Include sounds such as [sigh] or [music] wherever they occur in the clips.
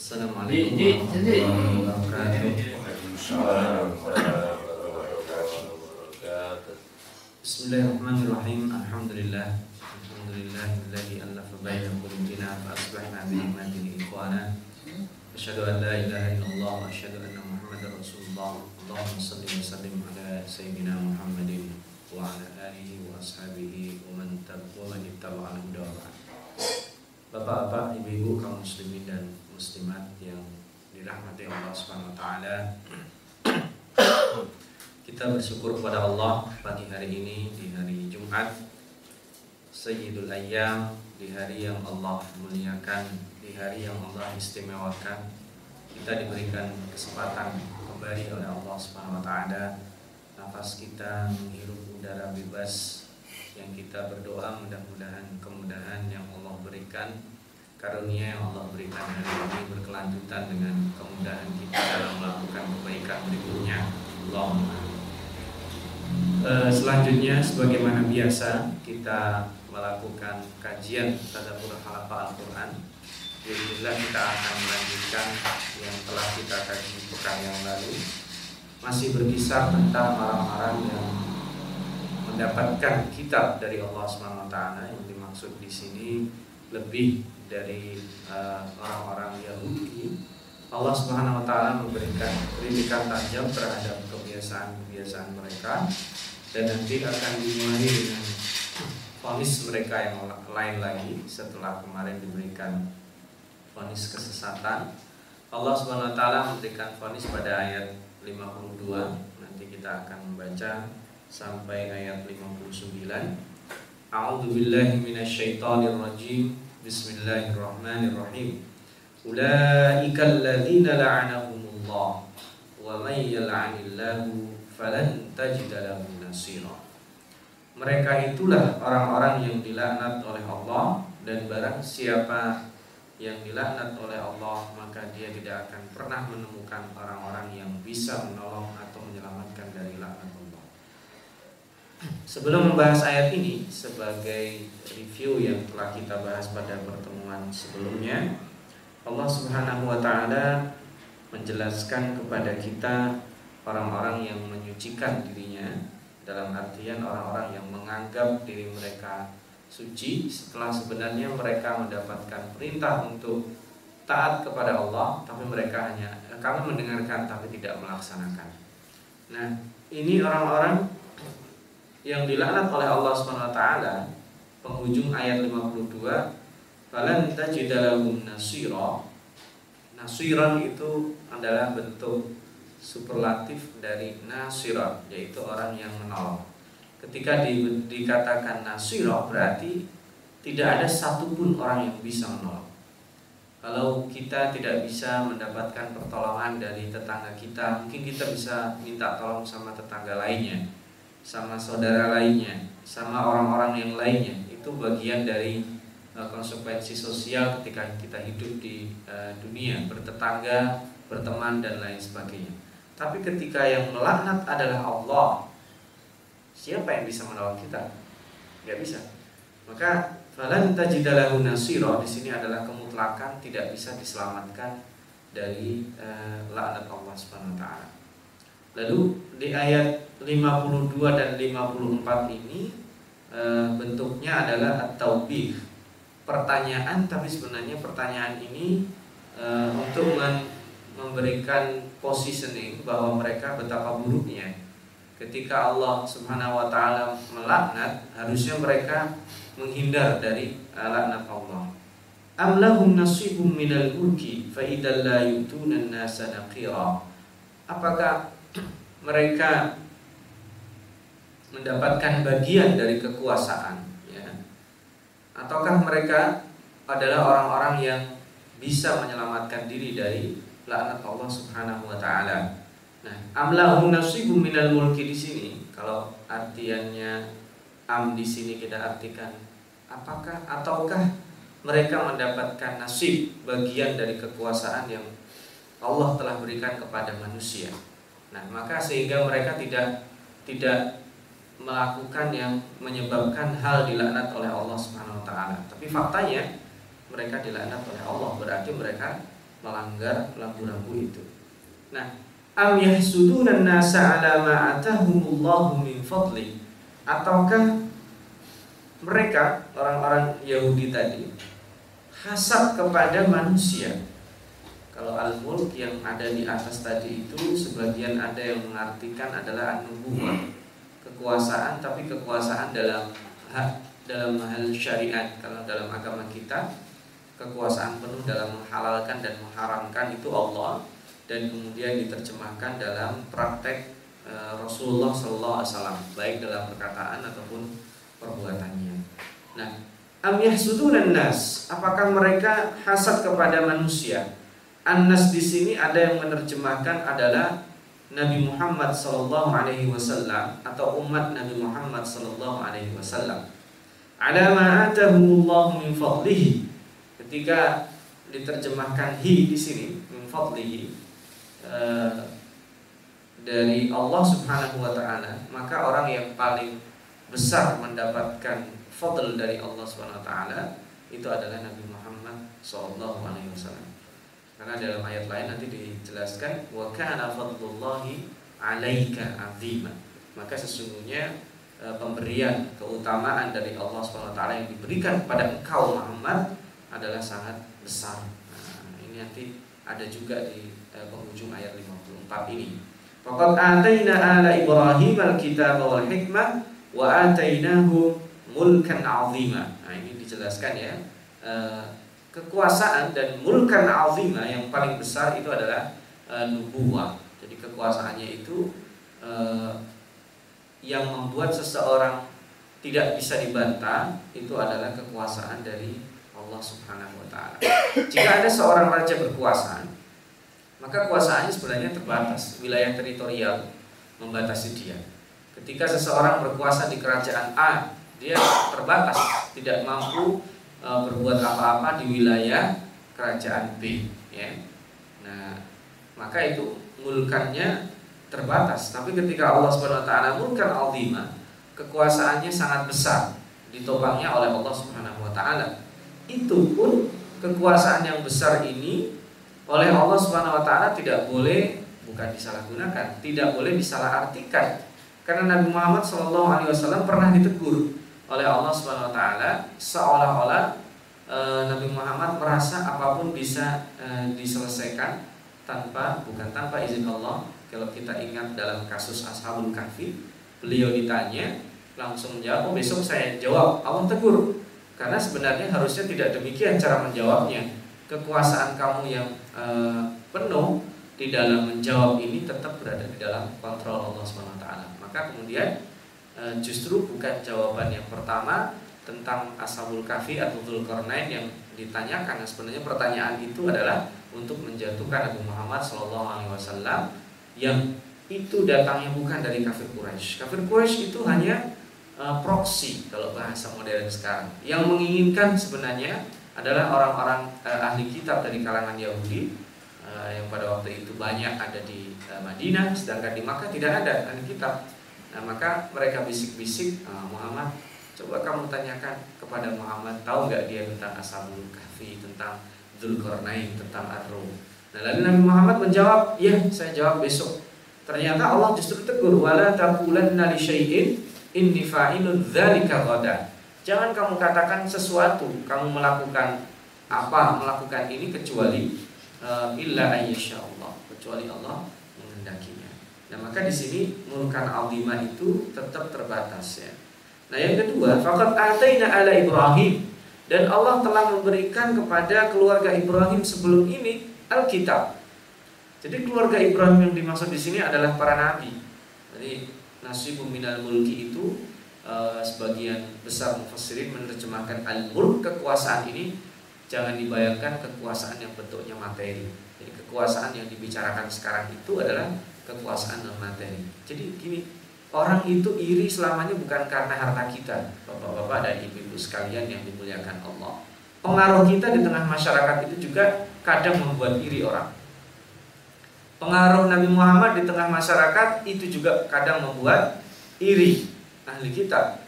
Assalamualaikum Di- di- warahmatullahi wabarakatuh. Bismillahirrahmanirrahim. Alhamdulillah. Alhamdulillahilladzi allafa baina qulubina fa asbahna bi ni'matihi ikhwana. Asyhadu an la ilaha illallah wa asyhadu anna Muhammadar Rasulullah. Allahumma shalli wa sallim ala sayyidina Muhammadin wa ala alihi wa ashabihi wa man tabi'a wa man ittaba'a al-huda wa ba'd. Bapak-bapak, ibu-ibu kaum muslimin dan muslimat yang dirahmati Allah Subhanahu wa taala. Kita bersyukur kepada Allah pagi hari ini di hari Jumat Sayyidul Ayyam di hari yang Allah muliakan, di hari yang Allah istimewakan. Kita diberikan kesempatan kembali oleh Allah Subhanahu wa taala nafas kita menghirup udara bebas yang kita berdoa mudah-mudahan kemudahan yang Allah berikan karunia yang Allah berikan hari ini berkelanjutan dengan kemudahan kita dalam melakukan kebaikan berikutnya Allahumma Eh, selanjutnya sebagaimana biasa kita melakukan kajian tadabbur halafa Al-Qur'an. Alhamdulillah kita akan melanjutkan yang telah kita kaji pekan yang lalu. Masih berkisar tentang orang-orang yang mendapatkan kitab dari Allah SWT yang dimaksud di sini lebih dari eh, orang-orang Yahudi Allah Subhanahu wa taala memberikan kritikan tajam terhadap kebiasaan-kebiasaan mereka dan nanti akan dimulai dengan vonis mereka yang lain lagi setelah kemarin diberikan vonis kesesatan. Allah Subhanahu wa taala memberikan vonis pada ayat 52. Nanti kita akan membaca sampai ayat 59. A'udzu billahi rajim. Bismillahirrahmanirrahim. Ulaika alladzina la'anahumullah wa may yal'anillahu falan tajida lahu nasira. Mereka itulah orang-orang yang dilaknat oleh Allah dan barang siapa yang dilaknat oleh Allah maka dia tidak akan pernah menemukan orang-orang yang bisa menolong atau menyelamatkan dari laknat Allah. Sebelum membahas ayat ini sebagai review yang telah kita bahas pada pertemuan sebelumnya, Allah Subhanahu wa taala menjelaskan kepada kita orang-orang yang menyucikan dirinya dalam artian orang-orang yang menganggap diri mereka suci setelah sebenarnya mereka mendapatkan perintah untuk taat kepada Allah tapi mereka hanya kami mendengarkan tapi tidak melaksanakan. Nah, ini orang-orang yang dilaknat oleh Allah Subhanahu wa taala penghujung ayat 52 falan tajidalahum nasira. Nasiran itu adalah bentuk superlatif dari nasira yaitu orang yang menolong. Ketika di, dikatakan nasira berarti tidak ada satupun orang yang bisa menolong. Kalau kita tidak bisa mendapatkan pertolongan dari tetangga kita mungkin kita bisa minta tolong sama tetangga lainnya sama saudara lainnya sama orang-orang yang lainnya itu bagian dari konsekuensi sosial ketika kita hidup di uh, dunia bertetangga berteman dan lain sebagainya. Tapi ketika yang melaknat adalah Allah siapa yang bisa menolong kita? Nggak bisa. Maka falan tajidalahu nasira di sini adalah kemutlakan tidak bisa diselamatkan dari uh, laknat Allah Subhanahu wa taala lalu di ayat 52 dan 54 ini uh, bentuknya adalah at-taubih. Pertanyaan tapi sebenarnya pertanyaan ini e, untuk memberikan positioning bahwa mereka betapa buruknya. Ketika Allah Subhanahu wa taala melaknat harusnya mereka menghindar dari laknat Allah. Am lahum nasibum minal mulki fa idzal la yutuna nasa naqira. Apakah mereka mendapatkan bagian dari kekuasaan ataukah mereka adalah orang-orang yang bisa menyelamatkan diri dari laknat Allah Subhanahu wa taala. Nah, amlahum nasibum minal mulki di sini kalau artiannya am di sini kita artikan apakah ataukah mereka mendapatkan nasib bagian dari kekuasaan yang Allah telah berikan kepada manusia. Nah, maka sehingga mereka tidak tidak melakukan yang menyebabkan hal dilaknat oleh Allah Subhanahu wa taala. Tapi faktanya mereka dilaknat oleh Allah berarti mereka melanggar lampu-lampu itu. Nah, am yahsuduna nasa ala ma atahumullahu min fadli ataukah mereka orang-orang Yahudi tadi hasad kepada manusia kalau al-mulk yang ada di atas tadi itu sebagian ada yang mengartikan adalah anubuah kekuasaan tapi kekuasaan dalam hak dalam hal syariat kalau dalam agama kita kekuasaan penuh dalam menghalalkan dan mengharamkan itu Allah dan kemudian diterjemahkan dalam praktek e, Rasulullah SAW baik dalam perkataan ataupun perbuatannya. Nah, am yahsudunan nas? Apakah mereka hasad kepada manusia? An-nas di sini ada yang menerjemahkan adalah Nabi Muhammad sallallahu alaihi wasallam atau umat Nabi Muhammad sallallahu alaihi wasallam. Ala ma atahumullahu min fadlihi. Ketika diterjemahkan hi di sini min fadlihi Eh, dari Allah Subhanahu wa taala, maka orang yang paling besar mendapatkan fadl dari Allah Subhanahu wa taala itu adalah Nabi Muhammad sallallahu alaihi wasallam. Karena dalam ayat lain nanti dijelaskan wa kana fadlullahi 'alaika 'azima. Maka sesungguhnya e, pemberian keutamaan dari Allah Subhanahu wa taala yang diberikan kepada engkau Muhammad adalah sangat besar. Nah, ini nanti ada juga di eh, penghujung ayat 54 ini. Faqad ataina ala Ibrahim al-kitab wal hikmah wa atainahu mulkan azima. Nah, ini dijelaskan ya. Eh, kekuasaan dan mulkan azima yang paling besar itu adalah eh, nubuwah. Jadi kekuasaannya itu eh, yang membuat seseorang tidak bisa dibantah itu adalah kekuasaan dari Allah Subhanahu wa taala. Jika ada seorang raja berkuasa, maka kuasaannya sebenarnya terbatas, wilayah teritorial membatasi dia. Ketika seseorang berkuasa di kerajaan A, dia terbatas, tidak mampu e, berbuat apa-apa di wilayah kerajaan B, ya. Nah, maka itu mulkannya terbatas. Tapi ketika Allah Subhanahu wa taala mulkan azima, kekuasaannya sangat besar, ditopangnya oleh Allah Subhanahu wa taala. Itu pun kekuasaan yang besar ini oleh Allah Subhanahu wa taala tidak boleh bukan disalahgunakan, tidak boleh disalahartikan. Karena Nabi Muhammad wasallam pernah ditegur oleh Allah Subhanahu wa taala seolah-olah e, Nabi Muhammad merasa apa pun bisa e, diselesaikan tanpa bukan tanpa izin Allah. Kalau kita ingat dalam kasus Ashabul Kahfi, beliau ditanya langsung menjawab, oh, besok saya jawab. Allah tegur karena sebenarnya harusnya tidak demikian cara menjawabnya kekuasaan kamu yang uh, penuh di dalam menjawab ini tetap berada di dalam kontrol Allah SWT. Maka kemudian justru bukan jawaban yang pertama tentang Ashabul Kahfi atau Dzulkarnain yang ditanyakan. Nah, sebenarnya pertanyaan itu adalah untuk menjatuhkan Nabi Muhammad SAW yang itu datangnya bukan dari kafir Quraisy. Kafir Quraisy itu hanya uh, proksi kalau bahasa modern sekarang yang menginginkan sebenarnya adalah orang-orang uh, ahli kitab dari kalangan Yahudi uh, yang pada waktu itu banyak ada di uh, Madinah, sedangkan di Makkah tidak ada ahli kitab. Nah maka mereka bisik-bisik uh, Muhammad, coba kamu tanyakan kepada Muhammad tahu nggak dia tentang Ashabul Kahfi, tentang Dzulkarnain, tentang Ar-Rum. Nah lalu Nabi Muhammad menjawab, ya saya jawab besok. Ternyata Allah justru tegur, wala taqulanna li syai'in inni fa'ilun dzalika ghadan. Jangan kamu katakan sesuatu, kamu melakukan apa melakukan ini kecuali uh, illa Allah, kecuali Allah menghendakinya. Nah, maka di sini mulkan azimah itu tetap terbatas ya. Nah, yang kedua, faqad ataina ala Ibrahim dan Allah telah memberikan kepada keluarga Ibrahim sebelum ini Alkitab. Jadi keluarga Ibrahim yang dimaksud di sini adalah para nabi. Jadi nasibum minal mulki itu Eh, sebagian besar mufassirin menerjemahkan al-mulk kekuasaan ini jangan dibayangkan kekuasaan yang bentuknya materi. Jadi kekuasaan yang dibicarakan sekarang itu adalah kekuasaan non materi. Jadi gini, orang itu iri selamanya bukan karena harta kita, Bapak-bapak dan ibu-ibu sekalian yang dimuliakan Allah. Pengaruh kita di tengah masyarakat itu juga kadang membuat iri orang. Pengaruh Nabi Muhammad di tengah masyarakat itu juga kadang membuat iri ahli kitab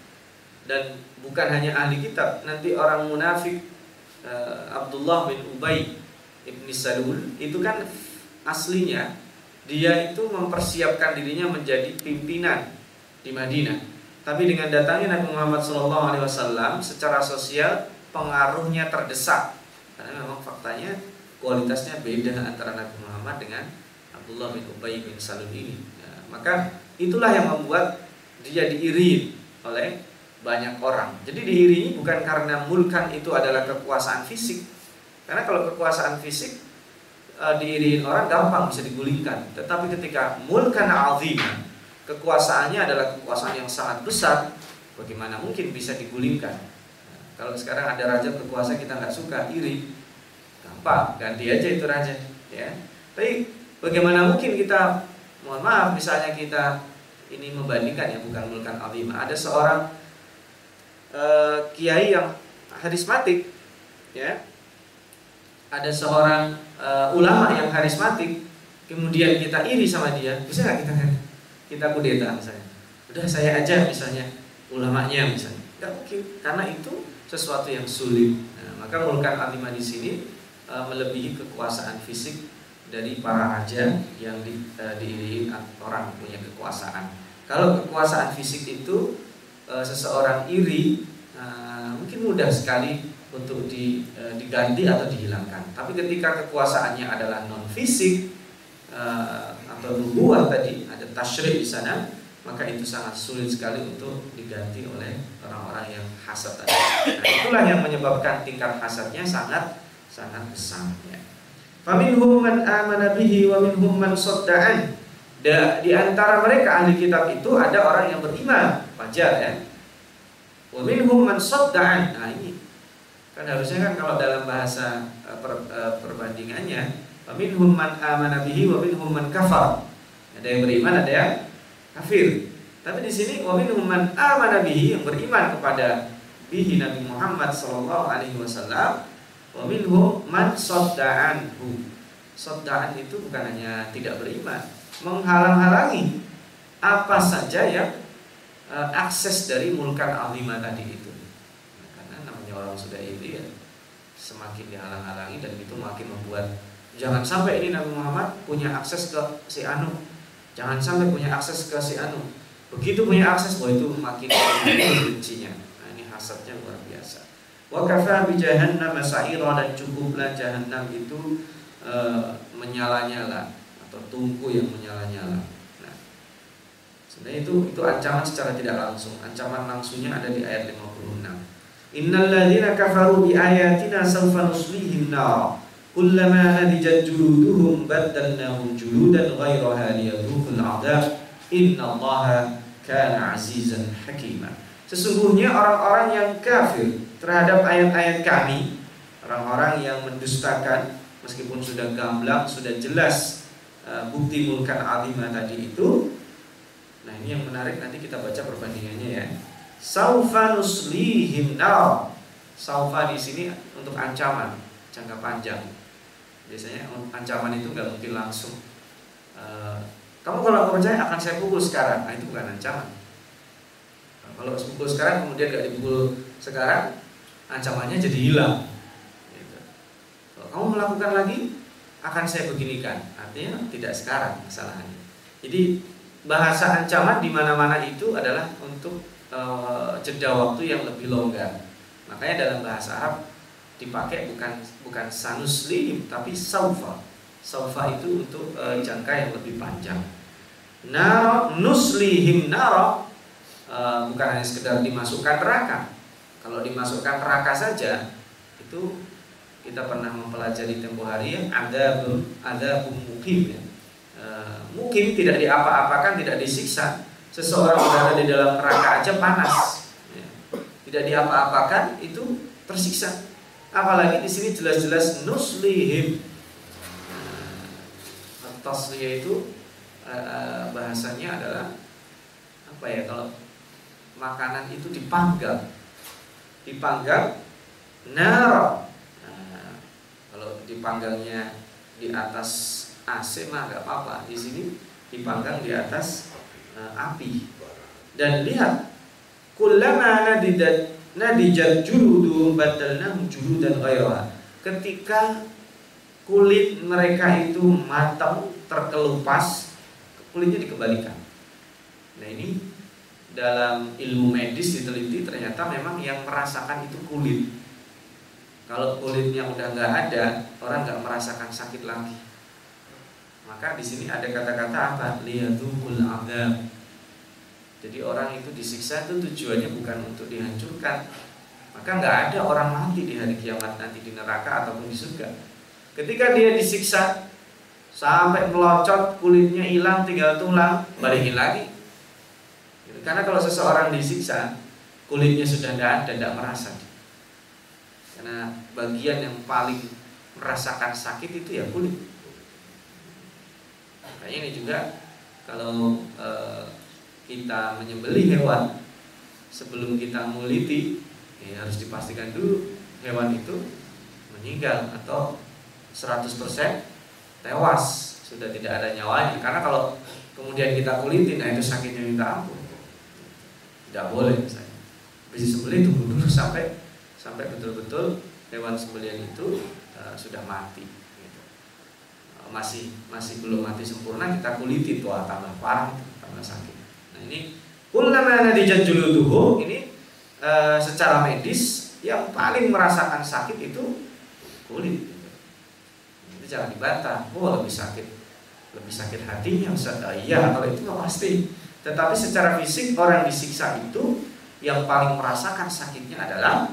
dan bukan hanya ahli kitab nanti orang munafik uh, Abdullah bin Ubay Ibn Salul itu kan aslinya dia itu mempersiapkan dirinya menjadi pimpinan di Madinah. Tapi dengan datangnya Nabi Muhammad SAW secara sosial pengaruhnya terdesak karena memang faktanya kualitasnya beda antara Nabi Muhammad dengan Abdullah bin Ubay bin Salul ini. Ya, maka itulah yang membuat dia diiringi oleh banyak orang. Jadi diiringi bukan karena mulkan itu adalah kekuasaan fisik. Karena kalau kekuasaan fisik e, diiringi orang gampang bisa digulingkan. Tetapi ketika mulkan azim, kekuasaannya adalah kekuasaan yang sangat besar, bagaimana mungkin bisa digulingkan? Kalau sekarang ada raja berkuasa kita nggak suka, iri, gampang ganti aja itu raja, ya. Tapi bagaimana mungkin kita, mohon maaf, misalnya kita ini membandingkan ya bukan mulkan azim. Ada seorang uh, kiai yang harismatik ya ada seorang uh, ulama yang harismatik kemudian kita iri sama dia bisa nggak kita kita kudeta misalnya. Udah saya aja misalnya ulamanya misalnya. Nggak mungkin karena itu sesuatu yang sulit. Nah, maka mulkan alimah di sini uh, melebihi kekuasaan fisik dari para raja yang di, uh, diiringi orang punya kekuasaan. Kalau kekuasaan fisik itu e, seseorang iri mungkin mudah sekali untuk di, e, diganti atau dihilangkan. Tapi ketika kekuasaannya adalah non fisik e, atau nubuah tadi ada tasyrik di sana, maka itu sangat sulit sekali untuk diganti oleh orang-orang yang hasad tadi. Nah, itulah yang menyebabkan tingkat hasadnya sangat sangat besar. Ya. Faminhum man amana bihi man sadda'an Da, di antara mereka ahli kitab itu ada orang yang beriman, wajar ya. Wa minhum man sadda'an. Nah, ini kan harusnya kan kalau dalam bahasa uh, per, uh, perbandingannya, wa minhum man amana bihi wa minhum man kafar. Ada yang beriman, ada yang kafir. Tapi di sini wa minhum man amana bihi yang beriman kepada bihi Nabi Muhammad sallallahu alaihi wasallam wa minhum man itu bukan hanya tidak beriman, menghalang-halangi apa saja yang uh, akses dari mulkan azimah tadi itu. Orang sudah itu ya semakin dihalang-halangi dan itu makin membuat jangan sampai ini Nabi Muhammad punya akses ke si Anu. Jangan sampai punya akses ke si Anu. Begitu punya akses, wah itu makin [coughs] bencinya. Nah, ini hasadnya luar biasa. Wa kafa bi jahannam sa'ira dan cukuplah jahannam itu uh, menyala-nyala atau tungku yang menyala-nyala. Nah, sebenarnya itu itu ancaman secara tidak langsung. Ancaman langsungnya ada di ayat 56. Innal ladzina kafaru bi ayatina sawfa nuslihim nar. Kullama nadijat juluduhum baddalnahum juludan ghairaha liyadhuqul 'adzab. Innallaha kana 'azizan hakima. Sesungguhnya orang-orang yang kafir terhadap ayat-ayat kami, orang-orang yang mendustakan meskipun sudah gamblang, sudah jelas Eh, bukti mulkan alimah tadi itu Nah ini yang menarik nanti kita baca perbandingannya ya Saufa nuslihim nar Saufa di sini untuk ancaman jangka panjang Biasanya ancaman itu nggak mungkin langsung uh, Kamu kalau nggak percaya akan saya pukul sekarang Nah itu bukan ancaman nah, Kalau pukul sekarang kemudian nggak dipukul sekarang Ancamannya jadi hilang gitu. Kalau kamu melakukan lagi akan saya beginikan. Artinya tidak sekarang kesalahannya. Jadi bahasa ancaman di mana-mana itu adalah untuk e, jeda waktu yang lebih longgar. Makanya dalam bahasa Arab dipakai bukan bukan sanuslim tapi saufa. Saufa itu untuk e, jangka yang lebih panjang. Naro nuslihim naro e, bukan hanya sekedar dimasukkan neraka. Kalau dimasukkan neraka saja itu kita pernah mempelajari tempo hari ya ada ada mukim ya. E, mukim tidak diapa-apakan tidak disiksa seseorang berada di dalam neraka aja panas. Ya. tidak diapa-apakan itu tersiksa. Apalagi di sini jelas-jelas nuslihim. Atas itu e, e, bahasanya adalah apa ya kalau makanan itu dipanggang. Dipanggang nara dipanggangnya di atas AC mah gak apa-apa. Di sini dipanggang di atas api. Dan lihat, kullama nadidat nadijat juludu badalnahum juludan ghairaha. Ketika kulit mereka itu matang, terkelupas, kulitnya dikembalikan. Nah ini dalam ilmu medis diteliti ternyata memang yang merasakan itu kulit. Kalau kulitnya udah nggak ada, orang nggak merasakan sakit lagi. Maka di sini ada kata-kata apa? Liyadukul adab. Jadi orang itu disiksa itu tujuannya bukan untuk dihancurkan. Maka nggak ada orang mati di hari kiamat nanti di neraka ataupun di surga. Ketika dia disiksa sampai melocot kulitnya hilang tinggal tulang balikin lagi. Karena kalau seseorang disiksa kulitnya sudah tidak ada, tidak merasa. Karena bagian yang paling merasakan sakit itu ya kulit. Makanya ini juga kalau e, kita menyembelih hewan sebelum kita muliti ya harus dipastikan dulu hewan itu meninggal atau 100% tewas sudah tidak ada nyawanya. Karena kalau kemudian kita kulitin nah itu sakitnya minta ampun. Tidak boleh misalnya. Bisa sembelih tunggu dulu sampai sampai betul-betul hewan sembelihan itu uh, sudah mati masih masih belum mati sempurna kita kuliti tuh tambah parah tambah sakit nah ini kullama nadijat juluduhu ini uh, secara medis yang paling merasakan sakit itu kulit itu jangan dibantah oh lebih sakit lebih sakit hatinya Ustaz iya kalau itu nggak pasti tetapi secara fisik orang disiksa itu yang paling merasakan sakitnya adalah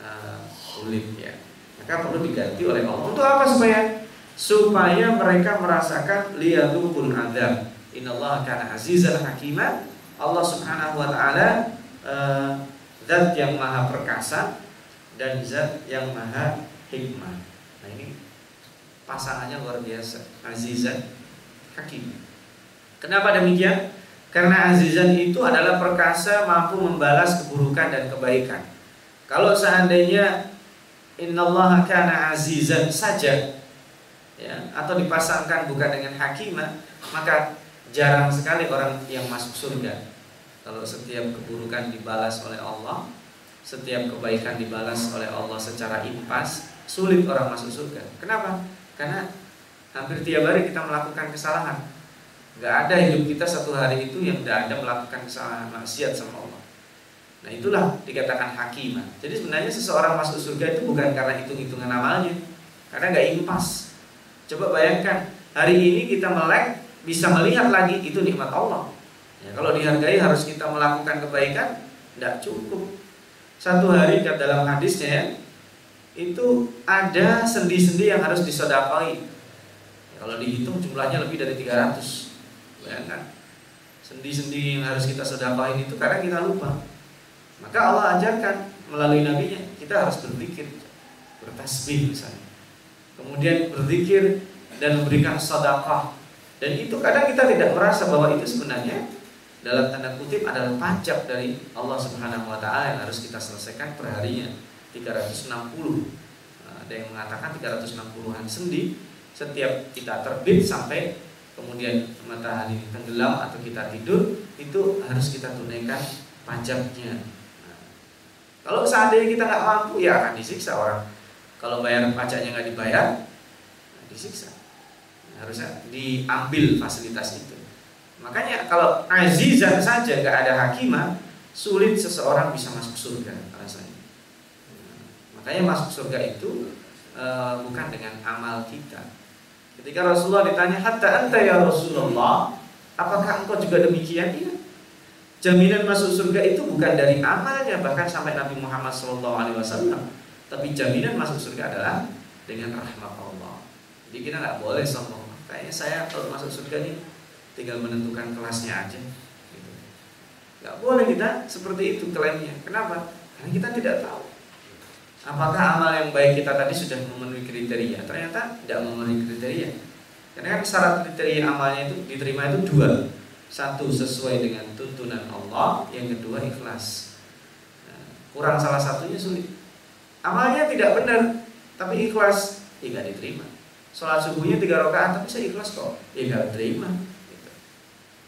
uh, kulit ya. Maka perlu diganti oleh Allah. Untuk apa supaya supaya mereka merasakan liyadukul adab. Innallaha kana azizan hakima. Allah Subhanahu wa taala uh, zat yang maha perkasa dan zat yang maha hikmah. Nah ini pasangannya luar biasa, azizan hakim. Kenapa demikian? Karena azizan itu adalah perkasa mampu membalas keburukan dan kebaikan. Kalau seandainya innallaha kana azizan saja ya atau dipasangkan bukan dengan hakimah, maka jarang sekali orang yang masuk surga. Kalau setiap keburukan dibalas oleh Allah, setiap kebaikan dibalas oleh Allah secara impas, sulit orang masuk surga. Kenapa? Karena hampir tiap hari kita melakukan kesalahan Gak ada hidup kita satu hari itu yang tidak ada melakukan kesalahan maksiat sama Allah. Nah itulah dikatakan hakimah. Jadi sebenarnya seseorang masuk surga itu bukan karena hitung-hitungan amalnya, karena nggak impas. Coba bayangkan hari ini kita melek bisa melihat lagi itu nikmat Allah. Ya, kalau dihargai harus kita melakukan kebaikan, tidak cukup. Satu hari dalam hadisnya ya, itu ada sendi-sendi yang harus disodakai. Ya, kalau dihitung jumlahnya lebih dari 300 Bayangkan sendi-sendi yang harus kita sedekahin itu kadang kita lupa. Maka Allah ajarkan melalui nabinya kita harus berzikir, bertasbih misalnya. Kemudian berzikir dan memberikan sedekah. Dan itu kadang kita tidak merasa bahwa itu sebenarnya dalam tanda kutip adalah pajak dari Allah Subhanahu wa taala yang harus kita selesaikan perharinya 360. Nah, ada yang mengatakan 360-an sendi setiap kita terbit sampai kemudian matahari tenggelam atau kita tidur itu harus kita tunaikan pajaknya nah, kalau seandainya kita nggak mampu ya akan disiksa orang kalau bayar pajaknya nggak dibayar disiksa harusnya diambil fasilitas itu makanya kalau azizan saja nggak ada hakimah sulit seseorang bisa masuk surga rasanya makanya masuk surga itu e, bukan dengan amal kita Ketika Rasulullah ditanya, "Hatta anta ya Rasulullah, apakah engkau juga demikian?" Iya. Jaminan masuk surga itu bukan dari amalnya, bahkan sampai Nabi Muhammad SAW. Tapi jaminan masuk surga adalah dengan rahmat Allah. Jadi kita nggak boleh sombong. Kayaknya saya kalau masuk surga ini tinggal menentukan kelasnya aja. Gitu. Gak boleh kita seperti itu klaimnya. Kenapa? Karena kita tidak tahu. Apakah amal yang baik kita tadi sudah memenuhi kriteria? Ternyata tidak memenuhi kriteria. Karena kan syarat kriteria amalnya itu diterima itu dua. Satu sesuai dengan tuntunan Allah, yang kedua ikhlas. Nah, kurang salah satunya sulit. Amalnya tidak benar, tapi ikhlas, ya tidak diterima. Sholat subuhnya tiga rakaat, tapi saya ikhlas kok, ya tidak diterima. Gitu.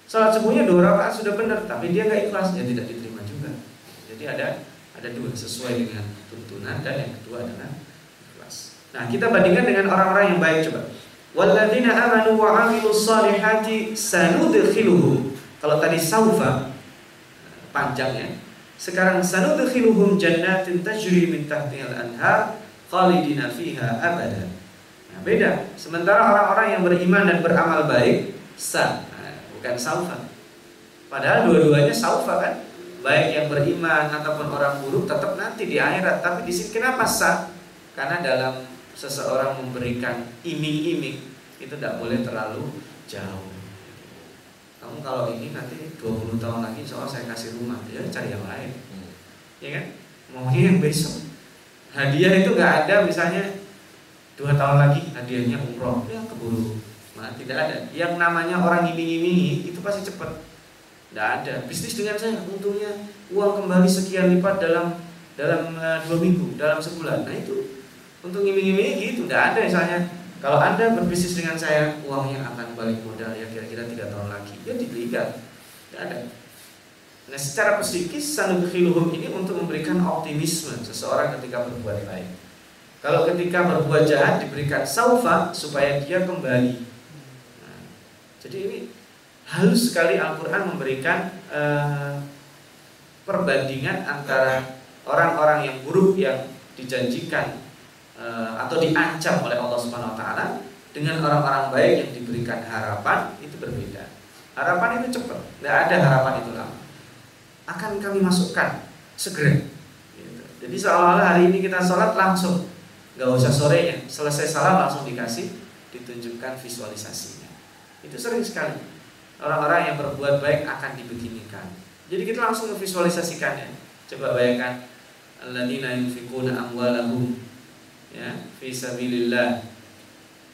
Sholat subuhnya dua rakaat sudah benar, tapi dia nggak ikhlas, ya tidak diterima juga. Jadi ada ada dua sesuai dengan tuntunan dan yang kedua adalah ikhlas. Nah, kita bandingkan dengan orang-orang yang baik coba. Walladzina amanu wa 'amilus sanudkhiluhum. Kalau tadi saufa panjangnya. Sekarang sanudkhiluhum jannatin tajri min tahtihal anhar khalidina fiha abada. Nah, beda. Sementara orang-orang yang beriman dan beramal baik sa, nah, bukan saufa. Padahal dua-duanya saufa kan? Baik yang beriman ataupun orang buruk tetap nanti di akhirat. Tapi di sini kenapa sa? Karena dalam seseorang memberikan iming-iming itu tidak boleh terlalu jauh. Kamu kalau ini nanti 20 tahun lagi soal saya kasih rumah, ya cari yang lain. Hmm. Ya kan? Maunya yang besok. Hadiah itu nggak ada misalnya dua tahun lagi hadiahnya umroh, ya keburu. Nah, tidak ada. Yang namanya orang iming-imingi itu pasti cepat. Tidak ada. Bisnis dengan saya untungnya uang kembali sekian lipat dalam dalam uh, dua minggu, dalam sebulan. Nah itu untuk iming-iming gitu tidak ada misalnya kalau anda berbisnis dengan saya uangnya akan balik modal ya kira-kira tiga tahun lagi ya dibelikan tidak ada. Nah secara psikis sanubkhiluhum ini untuk memberikan optimisme seseorang ketika berbuat baik. Kalau ketika berbuat jahat diberikan saufa supaya dia kembali. Nah, jadi ini halus sekali Al-Quran memberikan uh, perbandingan antara orang-orang yang buruk yang dijanjikan Eh, atau diancam oleh Allah Subhanahu wa taala dengan orang-orang baik yang diberikan harapan itu berbeda. Harapan itu cepat, tidak ada harapan itu lama. Akan kami masukkan segera. Gitu. Jadi seolah-olah hari ini kita sholat langsung, nggak usah sorenya, selesai salam langsung dikasih, ditunjukkan visualisasinya. Itu sering sekali orang-orang yang berbuat baik akan dibeginikan. Jadi kita langsung memvisualisasikannya. Coba bayangkan alladzina yunfikuna amwalahum ya fi sabilillah.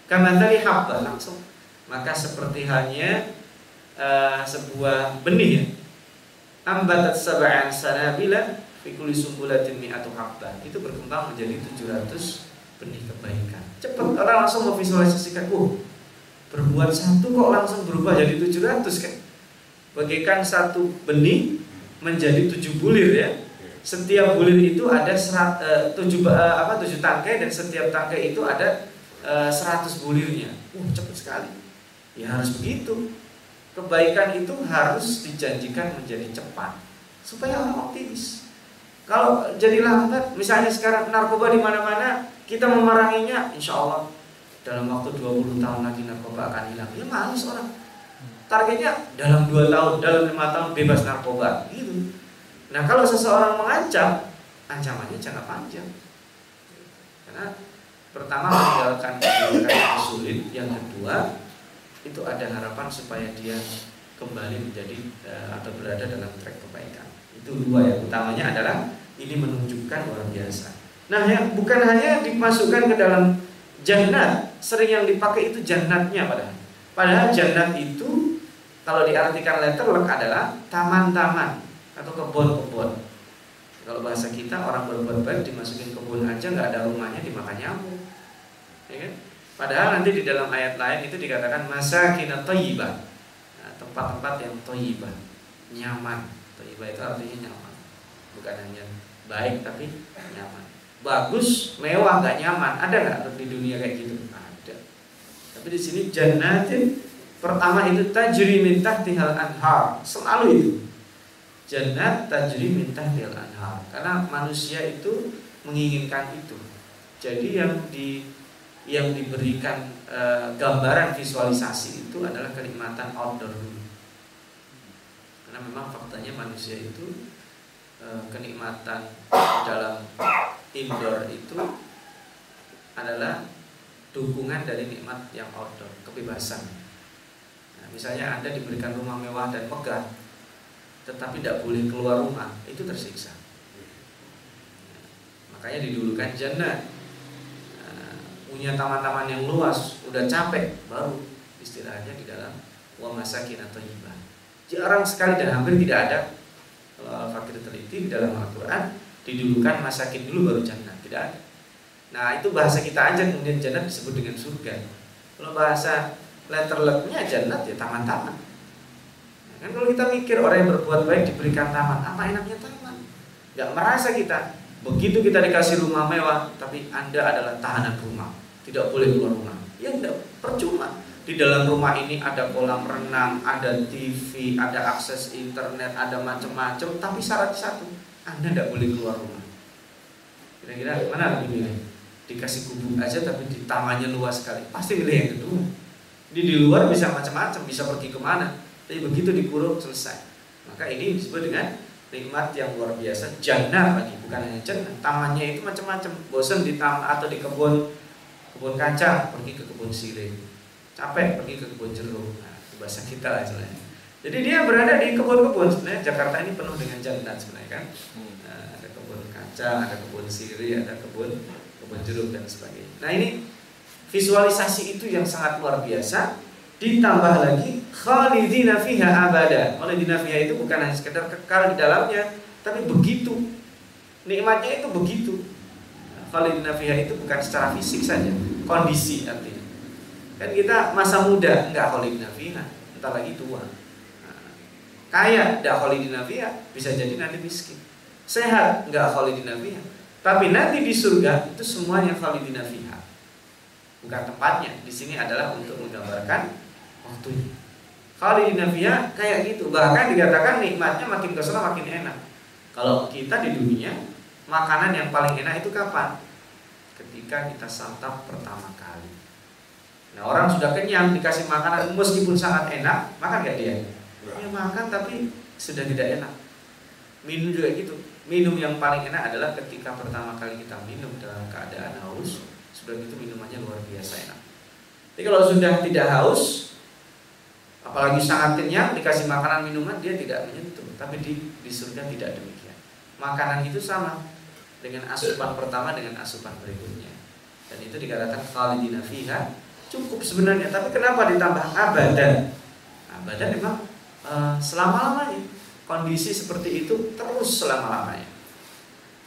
Tadi habba langsung. Maka seperti halnya uh, sebuah benih ya. Ambatat sab'an sanabila fi kulli sumbulatin mi'atu habba itu berkembang menjadi 700 benih kebaikan. Cepat orang langsung memvisualisasikan uh berbuat satu kok langsung berubah jadi 700 kan? Bagaikan satu benih menjadi tujuh bulir ya setiap bulir itu ada serat, uh, tujuh uh, apa tujuh tangkai dan setiap tangkai itu ada uh, seratus bulirnya. Uh, cepat sekali. Ya harus begitu. Kebaikan itu harus dijanjikan menjadi cepat supaya orang optimis. Kalau jadi lambat, misalnya sekarang narkoba di mana-mana, kita memeranginya, insya Allah dalam waktu 20 tahun lagi narkoba akan hilang. Ya malas orang. Targetnya dalam dua tahun, dalam lima tahun bebas narkoba, gitu. Nah kalau seseorang mengancam, ancamannya jangka panjang. Karena pertama meninggalkan keburukan yang yang kedua itu ada harapan supaya dia kembali menjadi uh, atau berada dalam trek kebaikan. Itu dua yang utamanya adalah ini menunjukkan luar biasa. Nah, yang bukan hanya dimasukkan ke dalam jannat, sering yang dipakai itu jannatnya padahal. Padahal jannat itu kalau diartikan letterlock adalah taman-taman atau kebun-kebun. Kalau bahasa kita orang berbuat baik dimasukin kebun aja nggak ada rumahnya dimakan nyamuk. Ya kan? Padahal nanti di dalam ayat lain itu dikatakan masa kina nah, tempat-tempat yang toyibah, nyaman. Toyibah itu artinya nyaman, bukan hanya baik tapi nyaman. Bagus, mewah, nggak nyaman. Ada nggak di dunia kayak gitu? Ada. Tapi di sini jannatin pertama itu tajri min tahtihal anhar, selalu itu jannat tajri min tahtil anhar. Karena manusia itu menginginkan itu. Jadi yang di yang diberikan e, gambaran visualisasi itu adalah kenikmatan outdoor dulu karena memang faktanya manusia itu e, kenikmatan dalam indoor itu adalah dukungan dari nikmat yang outdoor kebebasan. Nah, misalnya anda diberikan rumah mewah dan megah tetapi tidak boleh keluar rumah itu tersiksa. Makanya didulukan jannah. Nah, punya taman-taman yang luas udah capek baru istilahnya di dalam wa masakin atau hibah. Jarang sekali dan hampir tidak ada Al-Fakir teliti di dalam Al-Quran didulukan masakin dulu baru jannah tidak ada. Nah itu bahasa kita aja kemudian jannah disebut dengan surga. Kalau bahasa letter letternya jannah ya taman-taman Kan kalau kita mikir orang yang berbuat baik diberikan taman, apa enaknya taman? Gak merasa kita. Begitu kita dikasih rumah mewah, tapi Anda adalah tahanan rumah, tidak boleh keluar rumah. Ya enggak, percuma. Di dalam rumah ini ada kolam renang, ada TV, ada akses internet, ada macam-macam, tapi syarat satu, Anda tidak boleh keluar rumah. Kira-kira mana lebih milih? Dikasih gubuk aja tapi di tamannya luas sekali, pasti milih yang kedua. Di di luar bisa macam-macam, bisa pergi ke mana, tapi begitu dikurung selesai. Maka ini disebut dengan nikmat yang luar biasa jannah lagi bukan hanya jannah tamannya itu macam-macam. Bosan di taman atau di kebun kebun kacang pergi ke kebun sirih capek pergi ke kebun jeruk. Nah, bahasa kita lah istilahnya. Jadi dia berada di kebun-kebun. Sebenarnya Jakarta ini penuh dengan jannah sebenarnya kan? Hmm. nah, ada kebun kacang ada kebun sirih ada kebun kebun jeruk dan sebagainya. Nah ini visualisasi itu yang sangat luar biasa ditambah lagi khalidina fiha abada. Khalidina fiha itu bukan hanya sekedar kekal di dalamnya, tapi begitu nikmatnya itu begitu. Khalidina fiha itu bukan secara fisik saja, kondisi artinya. Kan kita masa muda enggak khalidina fiha, entar lagi tua. Nah, kaya enggak khalidina fiha, bisa jadi nanti miskin. Sehat enggak khalidina fiha. Tapi nanti di surga itu semuanya khalidina fiha. Bukan tempatnya. Di sini adalah untuk menggambarkan waktunya. di fiha kayak gitu. Bahkan dikatakan nikmatnya makin ke sana makin enak. Kalau kita di dunia, makanan yang paling enak itu kapan? Ketika kita santap pertama kali. Nah orang sudah kenyang dikasih makanan meskipun sangat enak, makan gak dia? Ya makan tapi sudah tidak enak. Minum juga gitu. Minum yang paling enak adalah ketika pertama kali kita minum dalam keadaan haus, sudah gitu minumannya luar biasa enak. Tapi kalau sudah tidak haus, apalagi sangat kenyang dikasih makanan minuman dia tidak menyentuh. Tapi di, di surga tidak demikian. Makanan itu sama dengan asupan pertama dengan asupan berikutnya. Dan itu dikatakan khalidina fiha cukup sebenarnya. Tapi kenapa ditambah abadan? Abadan memang uh, selama-lamanya. Kondisi seperti itu terus selama-lamanya.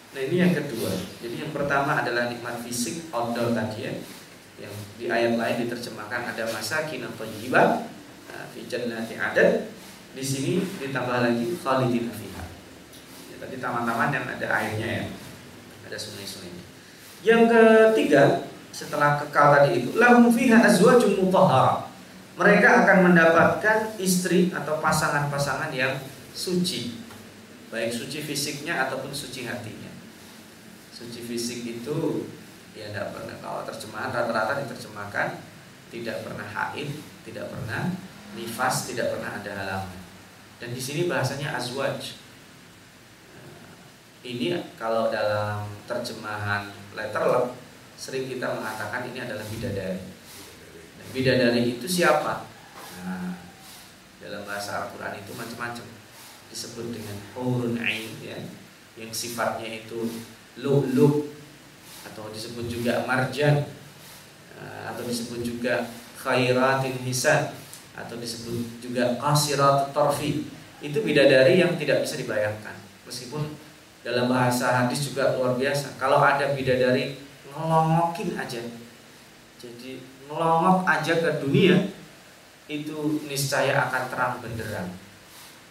Nah ini yang kedua. Jadi yang pertama adalah nikmat fisik outdoor tadi ya. Yang di ayat lain diterjemahkan ada masa atau fi jannati adan di sini ditambah lagi khalidin fiha. Ya, tadi taman-taman yang ada airnya ya. Ada sungai-sungai. Yang ketiga, setelah kekal tadi itu, lahum fiha azwajum mutahhara. Mereka akan mendapatkan istri atau pasangan-pasangan yang suci. Baik suci fisiknya ataupun suci hatinya. Suci fisik itu ya tidak pernah kalau terjemahan rata-rata diterjemahkan tidak pernah haid, tidak pernah nifas tidak pernah ada halangan. Dan di sini bahasanya azwaj. Ini kalau dalam terjemahan letterlock sering kita mengatakan ini adalah bidadari. Dan bidadari itu siapa? Nah, dalam bahasa Al-Qur'an itu macam-macam. Disebut dengan hurun ain ya, yang sifatnya itu lu-lu atau disebut juga marjan atau disebut juga khairatin hisan atau disebut juga kasirat torfi. Itu bidadari yang tidak bisa dibayangkan. Meskipun dalam bahasa hadis juga luar biasa. Kalau ada bidadari ngelongokin aja. Jadi ngelongok aja ke dunia itu niscaya akan terang benderang.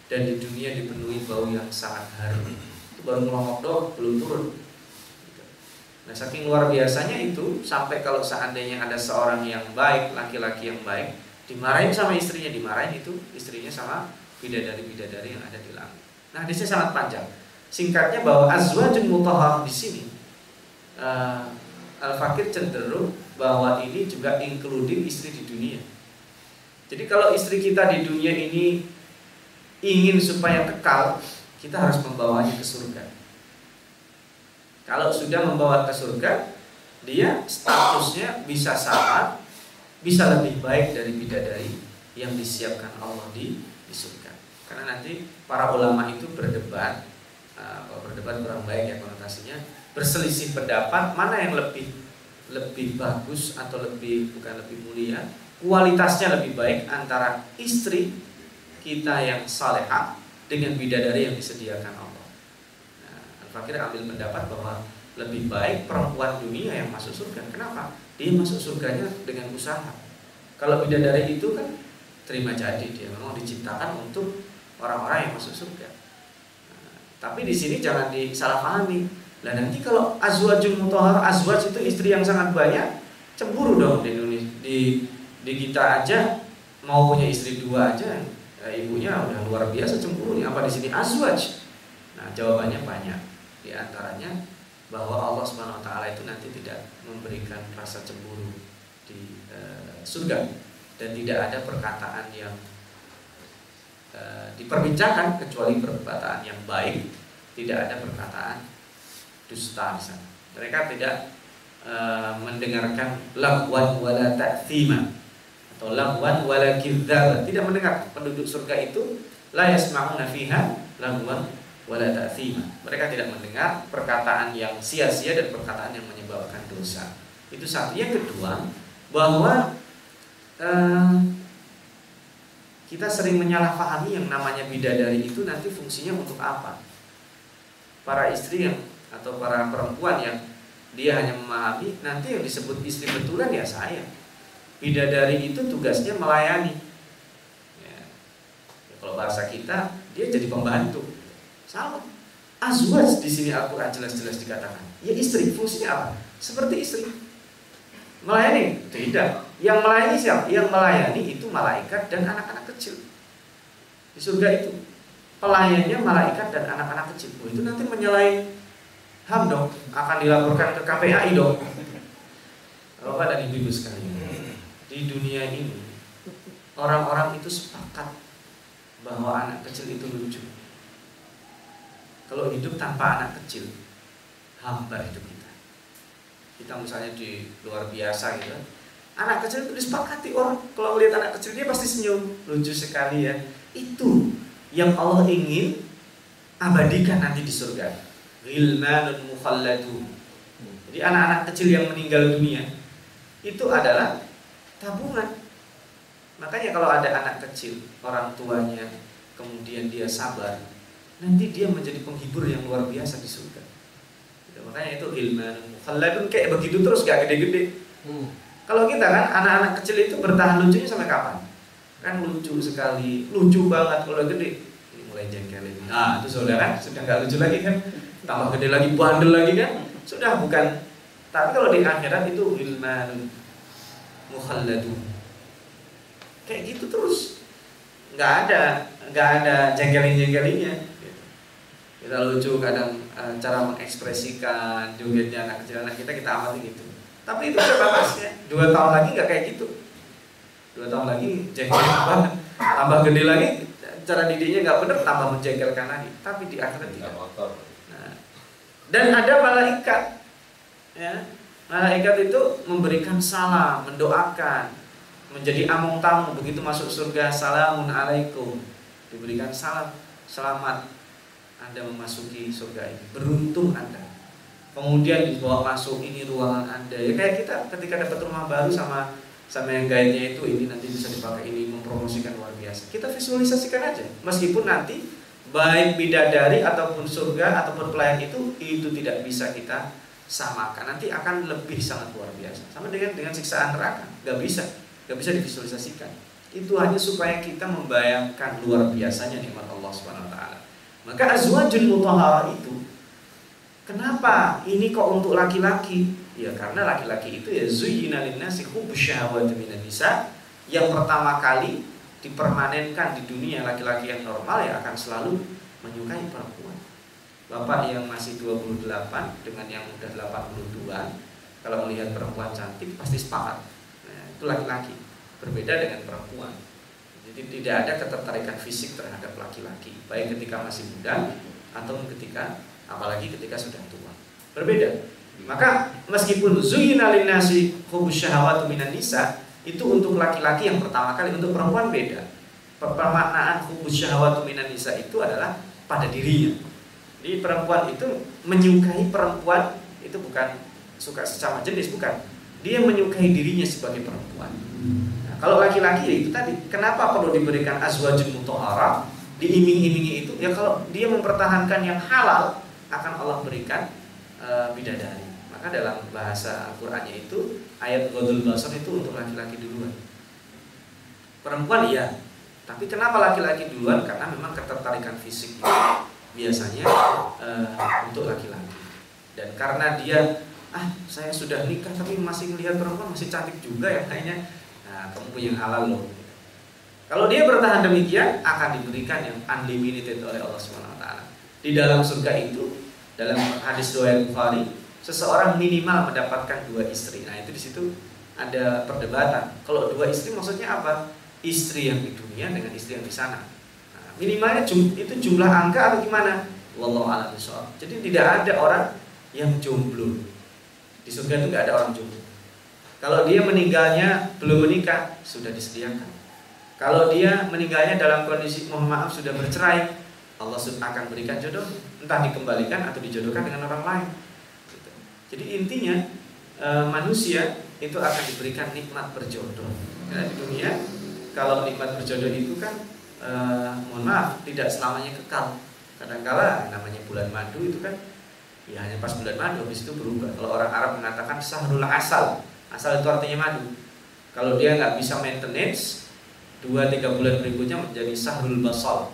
Dan di dunia dipenuhi bau yang sangat harum. Itu baru ngelongok doang belum turun. Nah saking luar biasanya itu sampai kalau seandainya ada seorang yang baik, laki-laki yang baik, dimarahin sama istrinya dimarahin itu istrinya sama bidadari-bidadari yang ada di langit. Nah, di sini sangat panjang. Singkatnya bahwa azwajun mutahhar di sini uh, Al-Fakir cenderung bahwa ini juga including istri di dunia. Jadi kalau istri kita di dunia ini ingin supaya kekal, kita harus membawanya ke surga. Kalau sudah membawa ke surga, dia statusnya bisa sama bisa lebih baik dari bidadari yang disiapkan Allah di, di surga. Karena nanti para ulama itu berdebat, uh, berdebat kurang baik ya konotasinya, berselisih pendapat mana yang lebih lebih bagus atau lebih bukan lebih mulia, kualitasnya lebih baik antara istri kita yang salehah dengan bidadari yang disediakan Allah. Nah, Al-Fakir ambil pendapat bahwa lebih baik perempuan dunia yang masuk surga. Kenapa? Dia masuk surganya dengan usaha. Kalau bidadari itu kan terima jadi dia memang diciptakan untuk orang-orang yang masuk surga. Tapi di sini jangan disalahpahami. Nah nanti kalau azwajul mutahhar, azwaj itu istri yang sangat banyak, cemburu dong di Indonesia. Di, di kita aja mau punya istri dua aja, ya, ibunya udah luar biasa cemburu. Apa di sini azwaj? Nah jawabannya banyak. Di antaranya bahwa Allah Subhanahu Wa Taala itu nanti tidak memberikan rasa cemburu di uh, surga dan tidak ada perkataan yang uh, diperbincangkan kecuali perkataan yang baik, tidak ada perkataan dusta di sana. Mereka tidak uh, mendengarkan lagwan wala ta'thima atau lagwan wala kidzdzab. Tidak mendengar penduduk surga itu la yasma'una fiha lagwan wala ta'thima. Mereka tidak mendengar perkataan yang sia-sia dan perkataan yang menyebabkan dosa. Itu satu. Yang kedua, bahwa uh, kita sering menyalahpahami yang namanya bidadari itu nanti fungsinya untuk apa? Para istri yang atau para perempuan yang dia hanya memahami nanti yang disebut istri betulan ya saya bidadari itu tugasnya melayani ya. Ya, kalau bahasa kita dia jadi pembantu salah azwaj di sini Al-Quran jelas-jelas dikatakan. Ya istri fungsinya apa? Seperti istri. Melayani? Tidak. Yang melayani siapa? Yang melayani itu malaikat dan anak-anak kecil. Di surga itu. Pelayannya malaikat dan anak-anak kecil. Oh, itu nanti menyelain HAM dong. Akan dilaporkan ke KPAI dong. Bapak dan Ibu-ibu sekalian di dunia ini orang-orang itu sepakat bahwa anak kecil itu lucu kalau hidup tanpa anak kecil hamba hidup kita. Kita misalnya di luar biasa gitu. Anak kecil itu disepakati orang. Kalau melihat anak kecil dia pasti senyum. Lucu sekali ya. Itu yang Allah ingin abadikan nanti di surga. Jadi anak-anak kecil yang meninggal dunia itu adalah tabungan. Makanya kalau ada anak kecil, orang tuanya kemudian dia sabar, nanti dia menjadi penghibur yang luar biasa di surga. Gitu, makanya itu ghilmanun mukhalladun kayak begitu terus gak gede-gede. Hmm. Kalau kita kan anak-anak kecil itu bertahan lucunya sampai kapan? Kan lucu sekali, lucu banget kalau gede. Ini mulai jengkelin. Nah, itu saudara sudah nggak lucu lagi kan? tambah gede lagi bandel lagi kan sudah bukan tapi kalau di akhirat itu ilman mukhalladu kayak gitu terus nggak ada nggak ada jengkelin jengkelinnya kita lucu kadang uh, cara mengekspresikan jogetnya anak kecil anak kita kita amati gitu. Tapi itu ada batasnya dua tahun lagi nggak kayak gitu. Dua tahun lagi jengkelin banget. Tambah gede lagi cara didiknya nggak bener tambah menjengkelkan lagi. Tapi di akhirat tidak. dan ada malaikat ya. Malaikat itu memberikan salam mendoakan menjadi among tamu. Begitu masuk surga salamun alaikum. Diberikan salam selamat anda memasuki surga ini. Beruntung anda. Kemudian dibawa masuk ini ruangan anda. Ya kayak kita ketika dapat rumah baru sama sama yang guide itu ini nanti bisa dipakai ini mempromosikan luar biasa. Kita visualisasikan aja. Meskipun nanti baik bidadari ataupun surga ataupun pelayan itu itu tidak bisa kita samakan. Nanti akan lebih sangat luar biasa. Sama dengan dengan siksaan neraka. Nggak bisa. Nggak bisa divisualisasikan. Itu hanya supaya kita membayangkan luar biasanya nikmat Allah Taala maka azwajul mutahharah itu kenapa ini kok untuk laki-laki ya karena laki-laki itu ya zuyyina linnasi hubbus minan nisa yang pertama kali dipermanenkan di dunia laki-laki yang normal ya akan selalu menyukai perempuan. Bapak yang masih 28 dengan yang udah 82 kalau melihat perempuan cantik pasti sepakat. Nah, itu laki-laki berbeda dengan perempuan. Jadi tidak ada ketertarikan fisik terhadap laki-laki baik ketika masih muda atau ketika apalagi ketika sudah tua. Berbeda. Maka meskipun zuyina linnasi hubus syahawatu minan nisa itu untuk laki-laki yang pertama kali untuk perempuan beda pemaknaan hubus syahwatu minan nisa itu adalah pada dirinya jadi perempuan itu menyukai perempuan itu bukan suka secara jenis bukan dia menyukai dirinya sebagai perempuan kalau laki-laki ya itu tadi kenapa perlu diberikan azwajun mutahara diiming-imingi itu ya kalau dia mempertahankan yang halal akan Allah berikan uh, bidadari maka dalam bahasa Al-Qur'annya itu ayat Godul Basar itu untuk laki-laki duluan. Perempuan iya, tapi kenapa laki-laki duluan? Karena memang ketertarikan fisik biasanya uh, untuk laki-laki. dan karena dia ah saya sudah nikah tapi masih melihat perempuan masih cantik juga ya kayaknya nah kamu punya yang halal loh kalau dia bertahan demikian akan diberikan yang unlimited oleh Allah taala. Di dalam surga itu dalam hadis doa Bukhari seseorang minimal mendapatkan dua istri. Nah itu di situ ada perdebatan. Kalau dua istri maksudnya apa? Istri yang di dunia dengan istri yang di sana. Nah, minimalnya jum, itu jumlah angka atau gimana? Wallahu a'lam jadi tidak ada orang yang jomblo. Di surga itu nggak ada orang jomblo. Kalau dia meninggalnya belum menikah, sudah disediakan. Kalau dia meninggalnya dalam kondisi mohon maaf sudah bercerai, Allah akan berikan jodoh, entah dikembalikan atau dijodohkan dengan orang lain. Gitu. Jadi intinya e, manusia itu akan diberikan nikmat berjodoh. Ya, di dunia kalau nikmat berjodoh itu kan e, mohon maaf tidak selamanya kekal. Kadangkala namanya bulan madu itu kan ya hanya pas bulan madu habis itu berubah kalau orang Arab mengatakan sahrul asal asal itu artinya madu. Kalau dia nggak bisa maintenance dua tiga bulan berikutnya menjadi sahrul basal.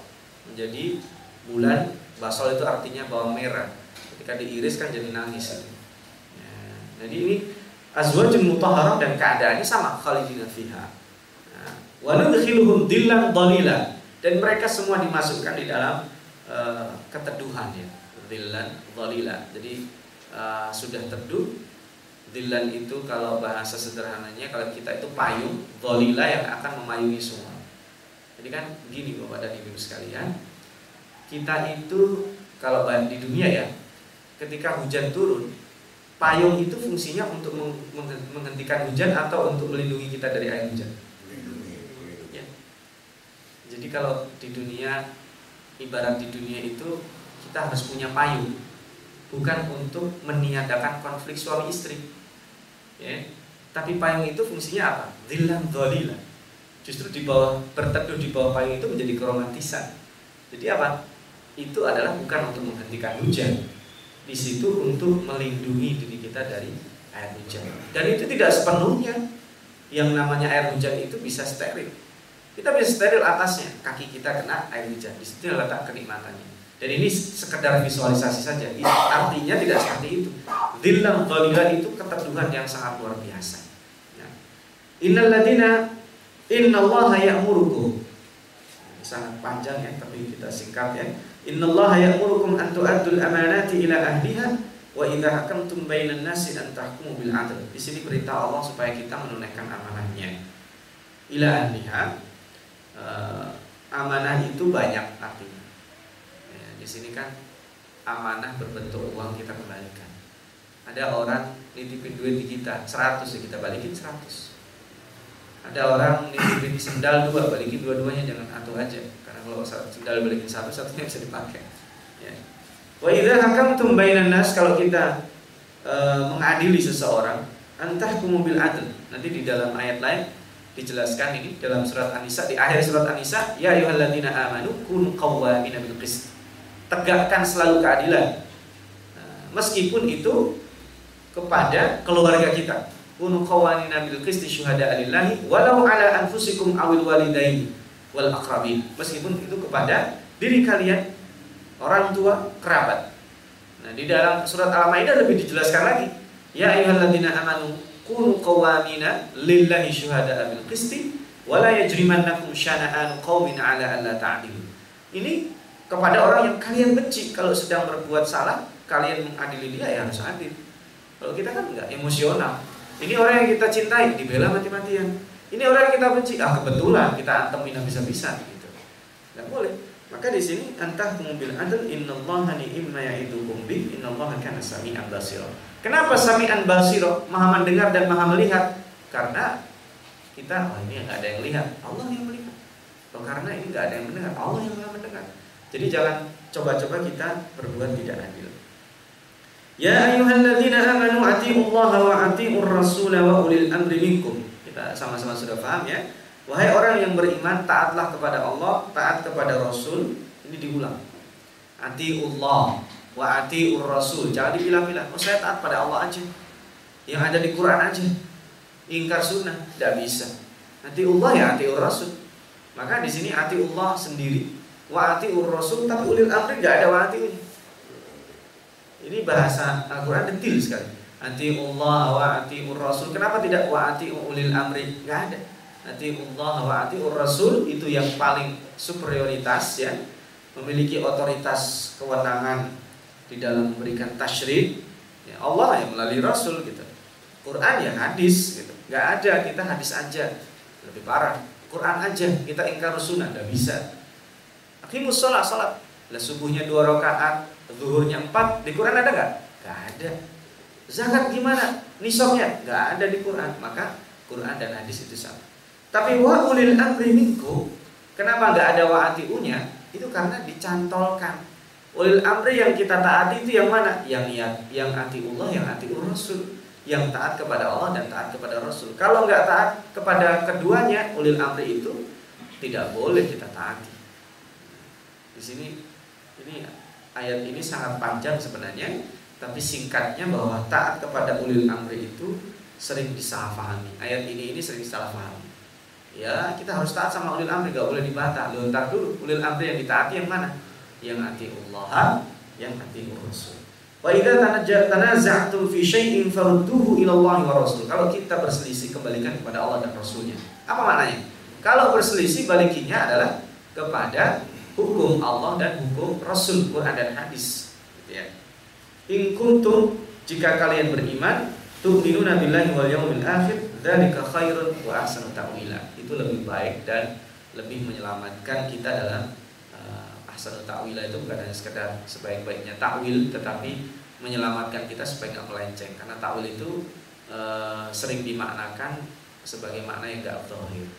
Menjadi bulan basal itu artinya bawang merah. Ketika diiris kan jadi nangis ya, jadi ini azwajun mutahharah dan keadaannya sama khalidina fiha. Nah, wa nudkhiluhum dillan dalila dan mereka semua dimasukkan di dalam uh, keteduhan ya Dillan Dhalila Jadi uh, sudah teduh Dillan itu kalau bahasa sederhananya Kalau kita itu payung Dhalila yang akan memayungi semua. Jadi kan gini Bapak dan Ibu sekalian Kita itu Kalau di dunia ya Ketika hujan turun Payung itu fungsinya untuk menghentikan hujan Atau untuk melindungi kita dari air hujan? Ya. Jadi kalau di dunia Ibarat di dunia itu kita harus punya payung bukan untuk meniadakan konflik suami istri ya. Tapi payung itu fungsinya apa? Dilan dolilah justru di bawah berteduh di bawah payung itu menjadi keromantisan. Jadi apa? Itu adalah bukan untuk menghentikan hujan. Di situ untuk melindungi diri kita dari air hujan. Dan itu tidak sepenuhnya. Yang namanya air hujan itu bisa steril. Kita bisa steril atasnya. Kaki kita kena air hujan. Di situ letak kenikmatannya dan ini sekedar visualisasi saja. Artinya tidak seperti itu. Dillam dhalilan itu keteduhan yang sangat luar biasa. Ya. Innal ladina innallaha ya'murukum. Sangat panjang ya, tapi kita singkat ya. Innallaha ya'murukum an tu'addul amanati ila ahliha wa idza hakamtum bainan nasi an tahkumu bil adl. Di sini perintah Allah supaya kita menunaikan amanahnya. Ila ahliha. Uh, amanah itu banyak artinya di sini kan amanah berbentuk uang kita kembalikan. Ada orang nitipin duit di kita 100 ya kita balikin 100. Ada orang nitipin sendal dua balikin dua-duanya jangan satu aja karena kalau sendal balikin satu satunya bisa dipakai. Ya. Wa idza hakamtum bainan nas kalau kita e, mengadili seseorang antah mobil adl. Nanti di dalam ayat lain dijelaskan ini dalam surat An-Nisa di akhir surat An-Nisa ya ayyuhalladzina amanu kunu qawwamina bil qist tegakkan selalu keadilan. Nah, meskipun itu kepada keluarga kita. Kunu qawanina bil qisti syuhada lillahi walau ala anfusikum awil walidaini wal aqrabin. Meskipun itu kepada diri kalian orang tua kerabat. Nah di dalam surat al-maidah lebih dijelaskan lagi. Ya ayyuhalladzina amanu kunu qawamina lillahi syuhada bil qisti wala yajrimannakum syana'an qaumin ala alla ta'dilu ini kepada orang yang kalian benci. Kalau sedang berbuat salah kalian mengadili dia ya harus adil. Kalau kita kan enggak emosional. Ini orang yang kita cintai dibela mati-matian. Ini orang yang kita benci ah kebetulan kita antemin bisa-bisa gitu. Nggak boleh. Maka di sini antah mobil adil innallaha ni'ma ya'idukum bi innallaha kana sami'an basira. Kenapa sami'an basira? Maha mendengar dan maha melihat. Karena kita oh ini nggak ada yang lihat. Allah yang melihat. Oh, karena ini nggak ada yang mendengar. Allah yang mendengar jadi jangan coba-coba kita berbuat tidak adil. Ya ayyuhalladzina amanu atiullaha wa atiur rasul wa ulil amri minkum. Kita sama-sama sudah paham ya. Wahai orang yang beriman, taatlah kepada Allah, taat kepada Rasul. Ini diulang. Atiullah wa atiur rasul. Jangan dipilah-pilah. Oh, saya taat pada Allah aja. Yang ada di Quran aja. Ingkar sunnah, tidak bisa. Atiullah ya atiur rasul. Maka di sini atiullah sendiri, Wa'ati rasul tapi ulil amri gak ada wa'ati Ini bahasa Al-Quran detil sekali. Ati Allah wa ati Rasul. Kenapa tidak wa ati ulil amri? Gak ada. Ati Allah wa ati Rasul itu yang paling superioritas ya, memiliki otoritas kewenangan di dalam memberikan tasyrik. Ya, Allah yang melalui Rasul gitu. Quran ya hadis gitu. Gak ada kita hadis aja. Lebih parah. Quran aja kita ingkar sunnah gak bisa. Aqimus sholat sholat. Lah subuhnya dua rakaat, zuhurnya empat, di Quran ada nggak? Gak ada. Zakat gimana? Nisabnya nggak ada di Quran. Maka Quran dan hadis itu sama. Tapi wa ulil amri minku, kenapa nggak ada wa atiunya? Itu karena dicantolkan. Ulil amri yang kita taati itu yang mana? Yang yang yang Allah, yang anti Rasul. Yang taat kepada Allah dan taat kepada Rasul. Kalau nggak taat kepada keduanya, ulil amri itu tidak boleh kita taati. Di sini ini ayat ini sangat panjang sebenarnya, tapi singkatnya bahwa taat kepada ulil amri itu sering disalahpahami. Ayat ini ini sering disalahpahami. Ya, kita harus taat sama ulil amri, gak boleh dibantah. Lu ntar dulu, ulil amri yang ditaati yang mana? Yang ati Allah, yang ati Rasul. Wa idza tanaza'tum fi syai'in farudduhu ila Allah wa Rasul. Kalau kita berselisih kembalikan kepada Allah dan Rasulnya. Apa maknanya? Kalau berselisih balikinya adalah kepada hukum Allah dan hukum Rasul Quran dan hadis. Ya. In kuntum jika kalian beriman tu'minuna billahi wal yawmil akhir dzalika khairun wa ahsanu ta'wila. Itu lebih baik dan lebih menyelamatkan kita dalam ahsan ta'wil itu bukan hanya sekedar sebaik-baiknya ta'wil tetapi menyelamatkan kita supaya nggak melenceng karena ta'wil itu e, sering dimaknakan sebagai makna yang gak zahir.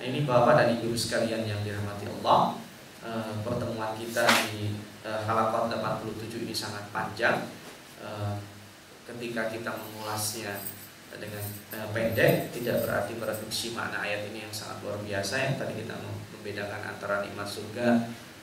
Nah ini Bapak dan Ibu sekalian yang dirahmati Allah, e, pertemuan kita di e, halakat 87 ini sangat panjang. E, ketika kita mengulasnya dengan e, pendek tidak berarti mereduksi makna ayat ini yang sangat luar biasa. Yang tadi kita membedakan antara nikmat surga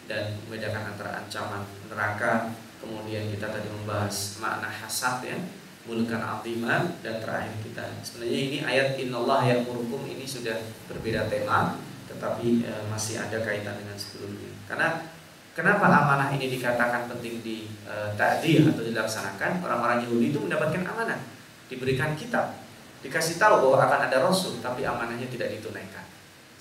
dan membedakan antara ancaman neraka. Kemudian kita tadi membahas makna hasad ya mulukan azimah dan terakhir kita. Sebenarnya ini ayat innallah yang murukum ini sudah berbeda tema tetapi e, masih ada kaitan dengan sebelumnya karena kenapa amanah ini dikatakan penting di e, takdir atau dilaksanakan? Orang-orang Yahudi itu mendapatkan amanah. Diberikan kitab. Dikasih tahu bahwa akan ada rasul tapi amanahnya tidak ditunaikan.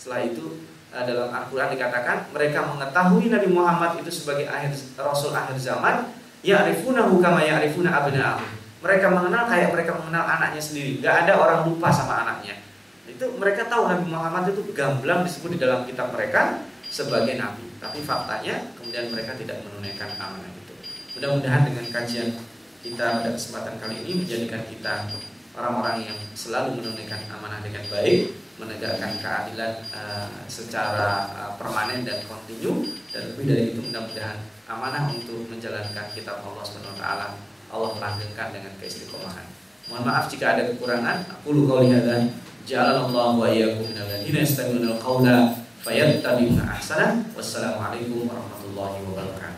Setelah itu Eh, dalam Al-Quran dikatakan mereka mengetahui Nabi Muhammad itu sebagai akhir Rasul akhir zaman ya'rifunahu kama ya'rifuna abna'ahum mereka mengenal kayak mereka mengenal anaknya sendiri. Gak ada orang lupa sama anaknya. Itu mereka tahu Nabi Muhammad itu gamblang disebut di dalam kitab mereka sebagai Nabi tapi faktanya kemudian mereka tidak menunaikan amanah itu mudah-mudahan dengan kajian kita pada kesempatan kali ini menjadikan kita orang-orang yang selalu menunaikan amanah dengan baik menegakkan keadilan uh, secara uh, permanen dan kontinu dan lebih dari itu mudah-mudahan amanah untuk menjalankan kitab Allah Subhanahu wa Allah langgengkan dengan keistiqomahan. Mohon maaf jika ada kekurangan. Aku lu qauli hadza ja'alallahu wa iyyakum minal ladzina yastami'una al-qaula fayattabi'una ahsana. Wassalamualaikum warahmatullahi wabarakatuh.